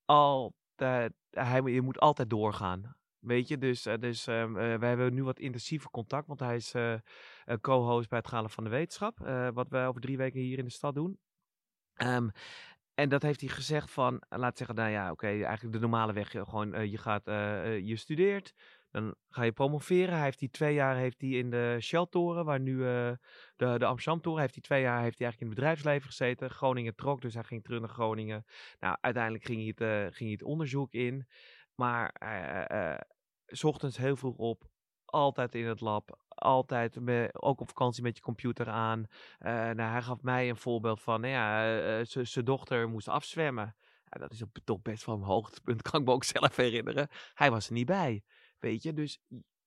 altijd, hij, je moet altijd doorgaan. Weet je, dus, eh, dus ehm, eh, wij hebben nu wat intensiever contact, want hij is eh, eh, co-host bij het Galen van de Wetenschap, eh, wat wij over drie weken hier in de stad doen. Ehm, en dat heeft hij gezegd van, eh, laat zeggen, nou ja, oké, eigenlijk de normale weg, eh, gewoon eh, je gaat, je studeert, dan ga je promoveren. Hij heeft die twee jaar heeft hij in de Shell-toren, waar nu de, de Amsterdam-toren, heeft hij twee jaar heeft hij eigenlijk in het bedrijfsleven gezeten. Groningen trok, dus hij ging terug naar Groningen. Nou, uiteindelijk ging hij het, ging hij het onderzoek in. Maar s ochtends heel vroeg op, altijd in het lab, altijd ook op vakantie met je computer aan. Eh, nou, hij gaf mij een voorbeeld van, nou ja, eh, z- zijn dochter moest afzwemmen. Ja, dat is toch best wel een hoogtepunt, kan ik me ook zelf herinneren. Hij was er niet bij, weet je. Dus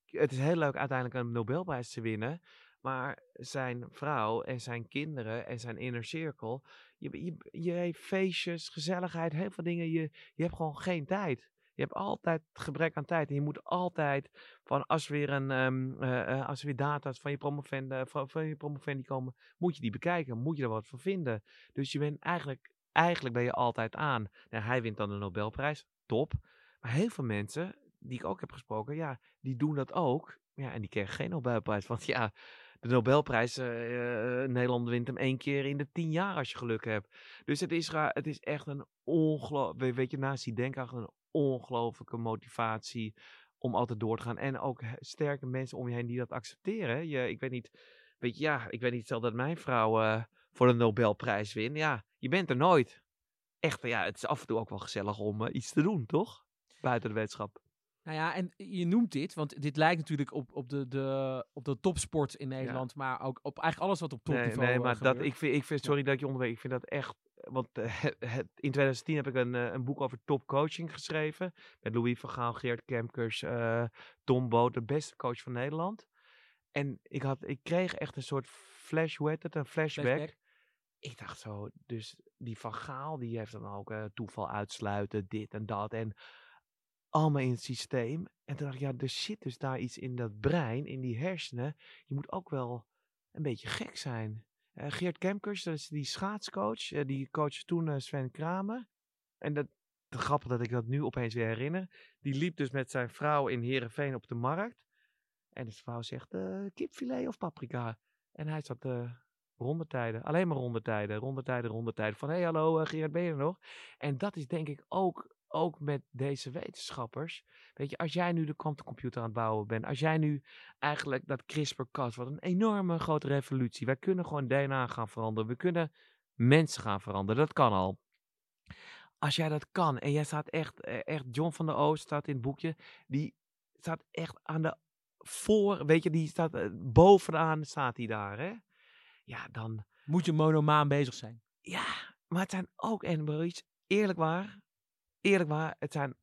het is heel leuk uiteindelijk een Nobelprijs te winnen. Maar zijn vrouw en zijn kinderen en zijn inner circle. Je, je, je heeft feestjes, gezelligheid, heel veel dingen. Je, je hebt gewoon geen tijd. Je hebt altijd gebrek aan tijd. En je moet altijd, van als er weer, een, eh, eh, als er weer data's van je, promovendi, van, van je promovendi komen, moet je die bekijken. Moet je er wat van vinden. Dus je bent eigenlijk, eigenlijk ben je altijd aan. Nou, hij wint dan de Nobelprijs. Top. Maar heel veel mensen, die ik ook heb gesproken, ja, die doen dat ook. Ja, en die kregen geen Nobelprijs. Want ja, de Nobelprijs, eh, eh, Nederland wint hem één keer in de tien jaar als je geluk hebt. Dus het is, het is echt een ongelooflijk, weet je, naast die denkkracht een ongelooflijke motivatie om altijd door te gaan. En ook sterke mensen om je heen die dat accepteren. Je, ik weet niet, weet je, ja, ik weet niet, stel dat mijn vrouw eh, voor de Nobelprijs wint. Ja, je bent er nooit. Echt, ja, het is af en toe ook wel gezellig om eh, iets te doen, toch? Buiten de wetenschap. Nou ja, en je noemt dit, want dit lijkt natuurlijk op, op, de, de, op de topsport in Nederland, maar ook op eigenlijk alles wat op Nee, topniveau nee, eh, maar dat, ik vind, ik vind, sorry dat ik je onderbreek, ik vind dat echt, want eh, in 2010 heb ik een, eh, een boek over topcoaching geschreven, met Louis van Gaal, Geert Kemkers, eh, Tom Boot, de beste coach van Nederland. En ik, had, ik kreeg echt een soort flash, hoe heet het, een flashback. Flashback. Ik dacht zo, dus die van Gaal, die heeft dan ook toeval uitsluiten, dit en dat, en allemaal in het systeem. En toen dacht ik, ja, er zit dus daar iets in dat brein, in die hersenen. Je moet ook wel een beetje gek zijn. Eh, Geert Kemkers, dat is die schaatscoach. eh, die coach toen eh, Sven Kramer. En dat, grappig dat ik dat nu opeens weer herinner. Die liep dus met zijn vrouw in Heerenveen op de markt. En de vrouw zegt, kipfilet of paprika? En hij zat rondetijden, alleen maar rondetijden, rondetijden, rondetijden. Van, hé hey, hallo Gerard, ben je er nog? En dat is denk ik ook, ook met deze wetenschappers. Weet je, als jij nu de kwantumcomputer aan het bouwen bent, als jij nu eigenlijk dat CRISPR-Cas, wat een enorme grote revolutie. Wij kunnen gewoon DNA gaan veranderen. We kunnen mensen gaan veranderen. Dat kan al. Als jij dat kan en jij staat echt, eh, echt John van der Oost staat in het boekje, die staat echt aan de voor, weet je, die staat eh, bovenaan, staat hij daar, hè? Ja, dan, Moet je monomaan bezig zijn. ja, maar het zijn ook, en Maurice, eerlijk waar, eerlijk waar, het zijn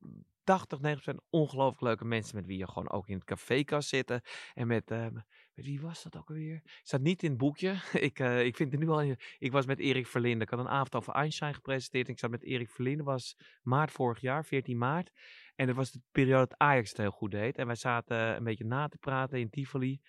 80, 90% ongelooflijk leuke mensen met wie je gewoon ook in het café kan zitten. En met, ehm, wie was dat ook alweer? Staat niet in het boekje. ik, eh, ik vind het nu al, ik was met Erik Verlinde. Ik had een avond over Einstein gepresenteerd. Ik zat met Erik Verlinde, was maart vorig jaar, 14 maart. En dat was de periode dat Ajax het heel goed deed. En wij zaten een beetje na te praten in Tivoli.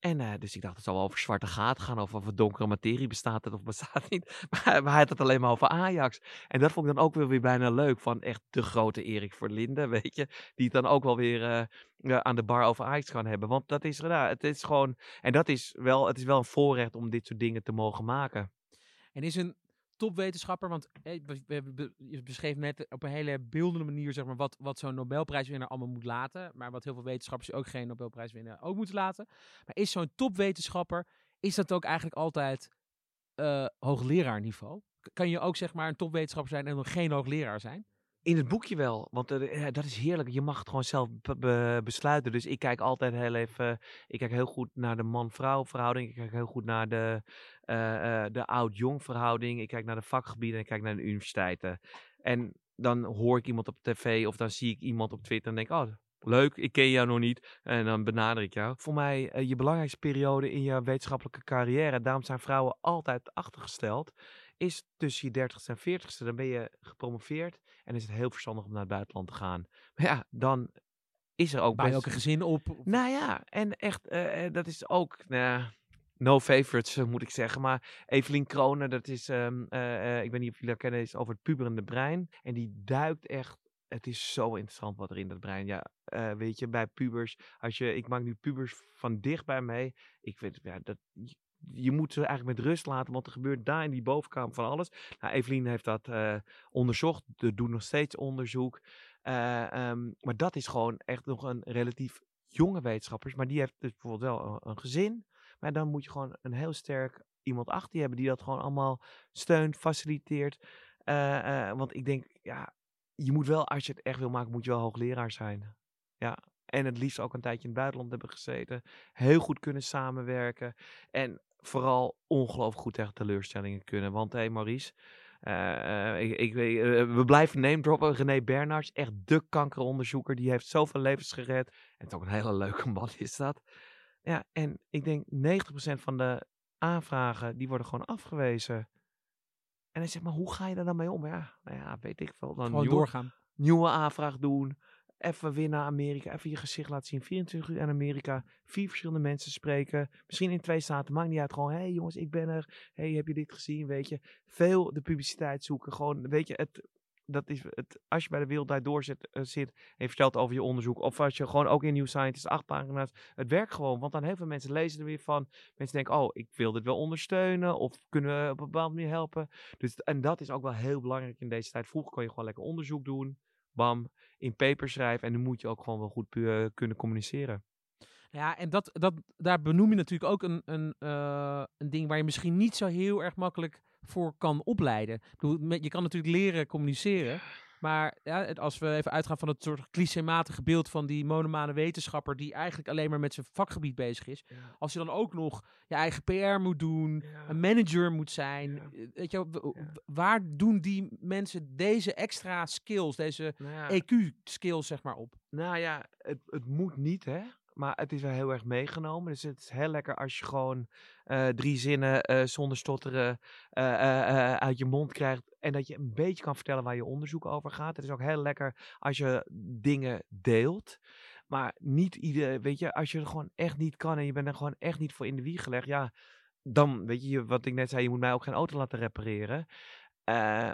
En eh, dus ik dacht, het zal wel over zwarte gaten gaan, of over donkere materie bestaat het of bestaat niet. Maar, hij had het alleen maar over Ajax. En dat vond ik dan ook weer, weer bijna leuk, van echt de grote Erik Verlinde, weet je. Die het dan ook wel weer eh, ja, aan de bar over Ajax kan hebben. Want dat is, ja, het is gewoon, en dat is wel, het is wel een voorrecht om dit soort dingen te mogen maken. En is een topwetenschapper, want je beschreef net op een hele beeldende manier zeg maar, wat, wat zo'n Nobelprijswinnaar allemaal moet laten. Maar wat heel veel wetenschappers ook geen Nobelprijswinnaar ook moeten laten. Maar is zo'n topwetenschapper, is dat ook eigenlijk altijd eh hoogleraarniveau? Kan je ook zeg maar een topwetenschapper zijn en nog geen hoogleraar zijn? In het boekje wel, want eh, dat is heerlijk. Je mag het gewoon zelf be- be- besluiten. Dus ik kijk altijd heel even, ik kijk heel goed naar de man-vrouw verhouding. Ik kijk heel goed naar de, eh, eh, de oud-jong verhouding. Ik kijk naar de vakgebieden en ik kijk naar de universiteiten. En dan hoor ik iemand op tv of dan zie ik iemand op Twitter en denk oh, leuk, ik ken jou nog niet. En dan benader ik jou. Voor mij je belangrijkste periode in je wetenschappelijke carrière, daarom zijn vrouwen altijd achtergesteld, is tussen je 30ste en 40ste. Dan ben je gepromoveerd en is het heel verstandig om naar het buitenland te gaan. Maar ja, dan is er ook best... ook een gezin op? Of- Nou ja, en echt, eh, eh, dat is ook, nou ja, no favorites eh, moet ik zeggen. Maar Evelien Kronen, dat is, ehm, eh, eh, ik weet niet of jullie haar kennen, is over het puberende brein. En die duikt echt, het is zo interessant wat er in dat brein, ja, weet je, bij pubers. Als je, ik maak nu pubers van dichtbij mee. Ik vind, ja, dat, je, moet ze eigenlijk met rust laten, want er gebeurt daar in die bovenkamer van alles. Nou, Evelien heeft dat eh, onderzocht, er doet nog steeds onderzoek. Eh, ehm, maar dat is gewoon echt nog een relatief jonge wetenschappers. Maar die heeft dus bijvoorbeeld wel een, gezin. Maar dan moet je gewoon een heel sterk iemand achter je hebben die dat gewoon allemaal steunt, faciliteert. Eh, want ik denk, ja, je moet wel, als je het echt wil maken, moet je wel hoogleraar zijn. Ja. En het liefst ook een tijdje in het buitenland hebben gezeten. Heel goed kunnen samenwerken. En vooral ongelooflijk goed tegen teleurstellingen kunnen. Want hé hey Maurice, eh, eh, ik, ik, eh, we blijven name droppen. René Bernards, echt de kankeronderzoeker. Die heeft zoveel levens gered. En ook een hele leuke man is dat. Ja, en ik denk 90% van de aanvragen, die worden gewoon afgewezen. En hij zegt, maar hoe ga je daar dan mee om? Ja, nou ja, weet ik veel. Dan Gewoon nieuwe, doorgaan. nieuwe aanvraag doen. Even weer naar Amerika. Even je gezicht laten zien. 24 uur in Amerika. Vier verschillende mensen spreken. Misschien in twee staten. Maakt niet uit. Gewoon, hé hey jongens, ik ben er. hey, heb je dit gezien? Weet je. Veel de publiciteit zoeken. Gewoon, weet je, het dat is het, als je bij de Wereld Door zit, eh, zit en vertelt over je onderzoek, of als je gewoon ook in New Scientist acht pagina's, het werkt gewoon. Want dan heel veel mensen lezen er weer van. Mensen denken, oh, ik wil dit wel ondersteunen, of kunnen we op een bepaalde manier helpen. Dus, en dat is ook wel heel belangrijk in deze tijd. Vroeger kon je gewoon lekker onderzoek doen, bam, in paper schrijven. En nu moet je ook gewoon wel goed pu- kunnen communiceren. Ja, en dat, dat, daar benoem je natuurlijk ook een, een, eh, een ding waar je misschien niet zo heel erg makkelijk voor kan opleiden. Ik bedoel, je kan natuurlijk leren communiceren. Maar ja, als we even uitgaan van het soort clichématige beeld van die monomane wetenschapper die eigenlijk alleen maar met zijn vakgebied bezig is. Als je dan ook nog je eigen PR moet doen, een manager moet zijn. Eh, Weet je, waar doen die mensen deze extra skills, deze Nou ja, EQ-skills zeg maar op? Nou ja, het, het moet niet, hè. Maar het is wel heel erg meegenomen. Dus het is heel lekker als je gewoon eh, drie zinnen eh, zonder stotteren eh, uit je mond krijgt. En dat je een beetje kan vertellen waar je onderzoek over gaat. Het is ook heel lekker als je dingen deelt. Maar niet ieder, weet je, als je het gewoon echt niet kan en je bent er gewoon echt niet voor in de wieg gelegd. Ja, dan, weet je, wat ik net zei, je moet mij ook geen auto laten repareren.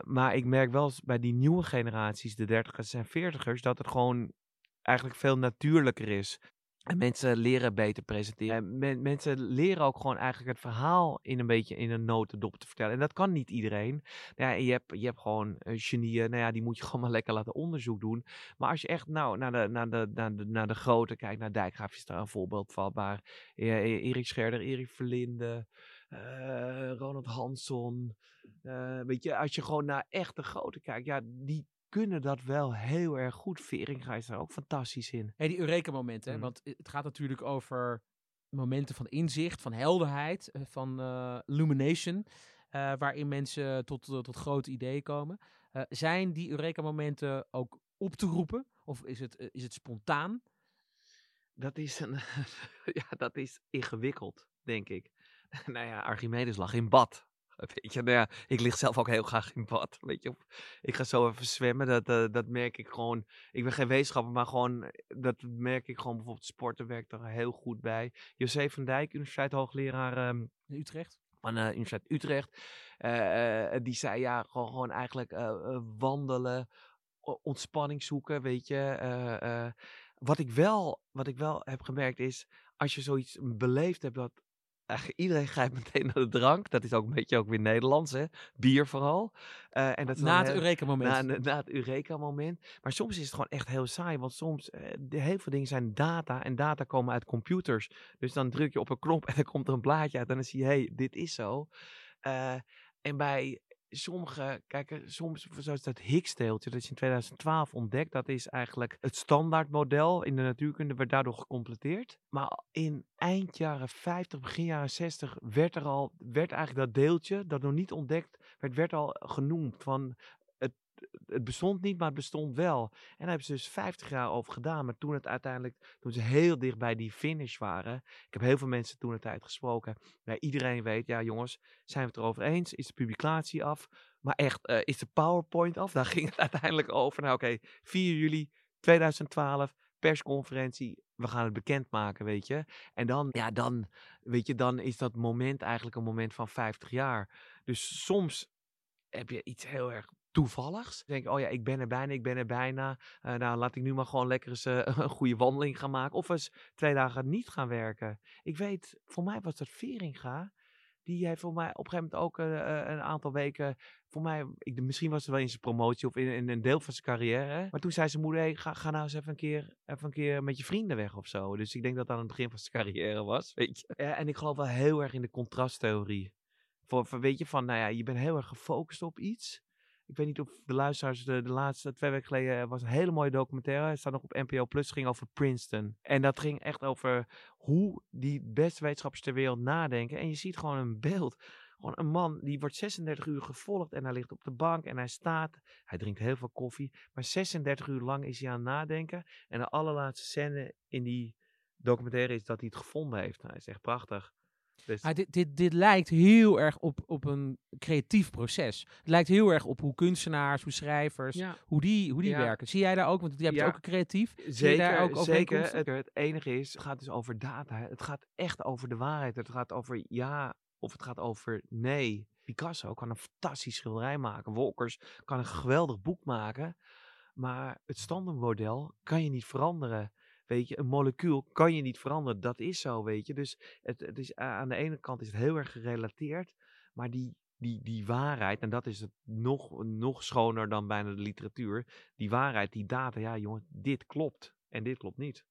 Maar ik merk wel bij die nieuwe generaties, de dertigers en veertigers, dat het gewoon eigenlijk veel natuurlijker is. En mensen leren beter presenteren. En men- mensen leren ook gewoon eigenlijk het verhaal in een beetje in een notendop te vertellen. En dat kan niet iedereen. Ja, en je, hebt, je hebt gewoon eh, genieën, nou ja, die moet je gewoon maar lekker laten onderzoek doen. Maar als je echt nou, naar, de, naar, de, naar, de, naar de grote kijkt, naar Dijkgraaf is daar een voorbeeld van. Maar eh, Erik Scherder, Erik Verlinde, eh, Ronald Hansson. eh, weet je, als je gewoon naar echt de grote kijkt, ja, die kunnen dat wel heel erg goed. Veringa is daar ook fantastisch in. Hey, die Eureka-momenten, Mhm. want het gaat natuurlijk over momenten van inzicht, van helderheid, eh, van eh, illumination, eh, waarin mensen tot, tot grote ideeën komen. Zijn die Eureka-momenten ook op te roepen? Of is het, is het spontaan? Dat is, een, ja, dat is ingewikkeld, denk ik. nou ja, Archimedes lag in bad. Weet je, nou ja, ik lig zelf ook heel graag in bad. Weet je, ik ga zo even zwemmen. Dat, dat merk ik gewoon. Ik ben geen wetenschapper, maar gewoon. Dat merk ik gewoon. Bijvoorbeeld sporten werkt er heel goed bij. José van Dijk, universiteit hoogleraar ehm, In Utrecht? van de Universiteit Utrecht. eh, eh, die zei ja, gewoon, gewoon eigenlijk wandelen, ontspanning zoeken, weet je. wat, ik wel, wat ik wel heb gemerkt is, als je zoiets beleefd hebt, dat eigenlijk iedereen grijpt meteen naar de drank. Dat is ook een beetje ook weer Nederlands, hè. Bier vooral. Eh, en dat Na het Eureka-moment. na, na het Eureka-moment. Maar soms is het gewoon echt heel saai. Want soms, eh, de, heel veel dingen zijn data. En data komen uit computers. Dus dan druk je op een knop en dan komt er een blaadje uit. En dan zie je, hé, hey, dit is zo. Eh, en bij sommige, kijk, eh, soms, zoals dat Higgs-deeltje, dat is in 2012 ontdekt. Dat is eigenlijk het standaardmodel in de natuurkunde, werd daardoor gecompleteerd. Maar in eind jaren 50, begin jaren 60 werd er al, werd eigenlijk dat deeltje, dat nog niet ontdekt werd, werd al genoemd van het, bestond niet, maar het bestond wel. En daar hebben ze dus 50 jaar over gedaan. Maar toen het uiteindelijk, toen ze heel dicht bij die finish waren. Ik heb heel veel mensen toen de tijd gesproken. Ja, iedereen weet, ja jongens, zijn we het erover eens? Is de publicatie af? Maar echt, eh, is de PowerPoint af? Daar ging het uiteindelijk over. Nou oké, 4 juli 2012, persconferentie. We gaan het bekendmaken, weet je. En dan, ja, dan, weet je, dan is dat moment eigenlijk een moment van 50 jaar. Dus soms heb je iets heel erg toevalligs. Dan denk ik, oh ja, ik ben er bijna, ik ben er bijna. Eh, nou, laat ik nu maar gewoon lekker eens eh, een goede wandeling gaan maken. Of eens twee dagen niet gaan werken. Ik weet, voor mij was dat Veringa. Die heeft voor mij op een gegeven moment ook eh, een aantal weken. Voor mij, ik, misschien was het wel in zijn promotie of in, een deel van zijn carrière. Maar toen zei zijn moeder: ga, nou eens even een, keer, even een keer met je vrienden weg of zo. Dus ik denk dat dat aan het begin van zijn carrière was. Weet je. En ik geloof wel heel erg in de contrasttheorie. Voor, voor, weet je, van nou ja, je bent heel erg gefocust op iets. Ik weet niet of de luisteraars de, de laatste twee weken geleden was een hele mooie documentaire. Het staat nog op NPO Plus. ging over Princeton. En dat ging echt over hoe die beste wetenschappers ter wereld nadenken. En je ziet gewoon een beeld. Gewoon een man die wordt 36 uur gevolgd en hij ligt op de bank en hij staat. Hij drinkt heel veel koffie. Maar 36 uur lang is hij aan het nadenken. En de allerlaatste scène in die documentaire is dat hij het gevonden heeft. Hij is echt prachtig. Dus, dit, dit, dit lijkt heel erg op, op een creatief proces. Het lijkt heel erg op hoe kunstenaars, hoe schrijvers, ja. hoe die, hoe die Ja. werken. Zie jij daar ook? Want jij Ja. ook een creatief. Zeker, daar ook zeker. Het, het enige is, het gaat dus over data. Het gaat echt over de waarheid. Het gaat over ja of het gaat over nee. Picasso kan een fantastisch schilderij maken. Wolkers kan een geweldig boek maken. Maar het standaardmodel kan je niet veranderen. Weet je, een molecuul kan je niet veranderen. Dat is zo, weet je. Dus het, het is, aan de ene kant is het heel erg gerelateerd. Maar die, die, die waarheid, en dat is het nog, nog schoner dan bijna de literatuur. Die waarheid, die data, ja jongen, dit klopt. En dit klopt niet.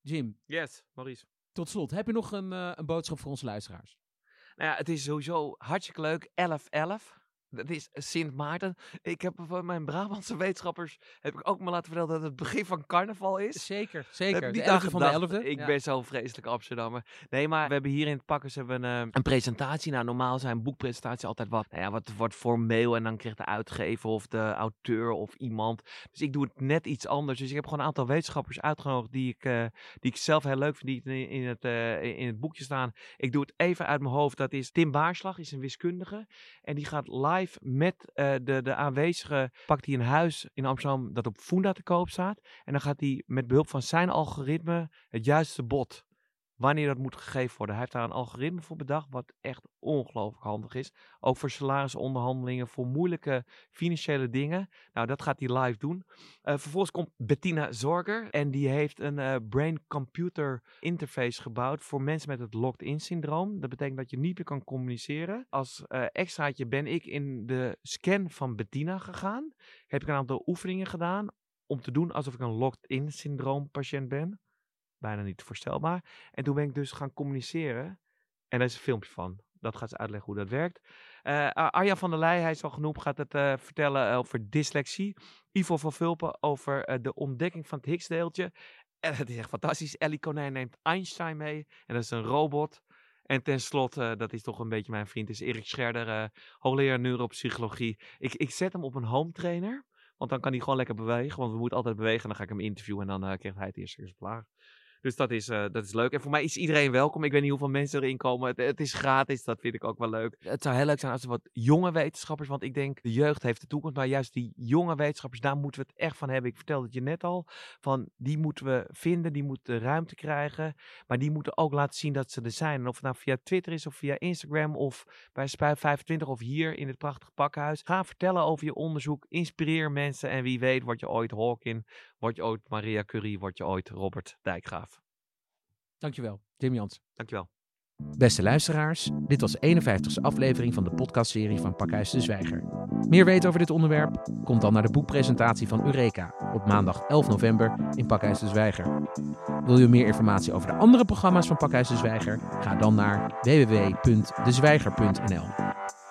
Jim, Yes, Maurice. tot slot, heb je nog een, eh, een boodschap voor onze luisteraars? Nou ja, het is sowieso hartstikke leuk. 11-11. Dat is Sint Maarten. Ik heb van mijn Brabantse wetenschappers heb ik ook maar laten vertellen dat het begin van carnaval is. Zeker, zeker. niet 11e van de gedacht. 11e. Ik Ja. ben zo'n vreselijk Amsterdammer. Nee, maar we hebben hier in het Pakkers hebben een, eh, een presentatie. Nou, normaal zijn boekpresentaties altijd wat, nou ja, wat, wat formeel. En dan krijgt de uitgever of de auteur of iemand. Dus ik doe het net iets anders. Dus ik heb gewoon een aantal wetenschappers uitgenodigd die ik, eh, die ik zelf heel leuk vind. Die in, in, het, eh, in het boekje staan. Ik doe het even uit mijn hoofd. Dat is Tim Baarslag, is een wiskundige. En die gaat live met eh, de, de aanwezigen. Pakt hij een huis in Amsterdam dat op Funda te koop staat. En dan gaat hij met behulp van zijn algoritme het juiste bod. Wanneer dat moet gegeven worden. Hij heeft daar een algoritme voor bedacht. Wat echt ongelooflijk handig is. Ook voor salarisonderhandelingen. Voor moeilijke financiële dingen. Nou, dat gaat hij live doen. Eh, vervolgens komt Bettina Zorger. En die heeft een eh, brain-computer interface gebouwd. Voor mensen met het locked-in syndroom. Dat betekent dat je niet meer kan communiceren. Als eh, extraatje ben ik in de scan van Bettina gegaan. Heb ik een aantal oefeningen gedaan om te doen alsof ik een locked-in syndroom patiënt ben. Bijna niet voorstelbaar. En toen ben ik dus gaan communiceren. En daar is een filmpje van. Dat gaat ze uitleggen hoe dat werkt. Eh Arjan van der Leij, hij is al genoemd, gaat het eh, vertellen over dyslexie. Ivo van Vulpen over eh, de ontdekking van het Higgsdeeltje. En het is echt fantastisch. Ellie Konijn neemt Einstein mee. En dat is een robot. En tenslotte, dat is toch een beetje mijn vriend, is Erik Scherder, eh, hoogleraar neuropsychologie. Ik, ik zet hem op een home trainer. Want dan kan hij gewoon lekker bewegen. Want we moeten altijd bewegen. En dan ga ik hem interviewen. En dan eh, krijgt hij het eerste exemplaar. Dus dat is, eh, dat is leuk. En voor mij is iedereen welkom. Ik weet niet hoeveel mensen erin komen. Het, het is gratis. Dat vind ik ook wel leuk. Het zou heel leuk zijn als er wat jonge wetenschappers. Want ik denk, de jeugd heeft de toekomst. Maar juist die jonge wetenschappers, daar moeten we het echt van hebben. Ik vertelde het je net al. Van die moeten we vinden. Die moeten ruimte krijgen. Maar die moeten ook laten zien dat ze er zijn. En of het nou via Twitter is of via Instagram of bij Spuit 25 of hier in het prachtige pakhuis. Ga vertellen over je onderzoek. Inspireer mensen. En wie weet word je ooit Hawking. Word je ooit Maria Curie. Word je ooit Robert Dijkgraaf. Dankjewel, Jim Jans. Dankjewel. Beste luisteraars, dit was de 51ste aflevering van de podcastserie van Pakhuis de Zwijger. Meer weten over dit onderwerp? Kom dan naar de boekpresentatie van Eureka op maandag 11 november in Pakhuis de Zwijger. Wil je meer informatie over de andere programma's van Pakhuis de Zwijger? Ga dan naar www.dezwijger.nl.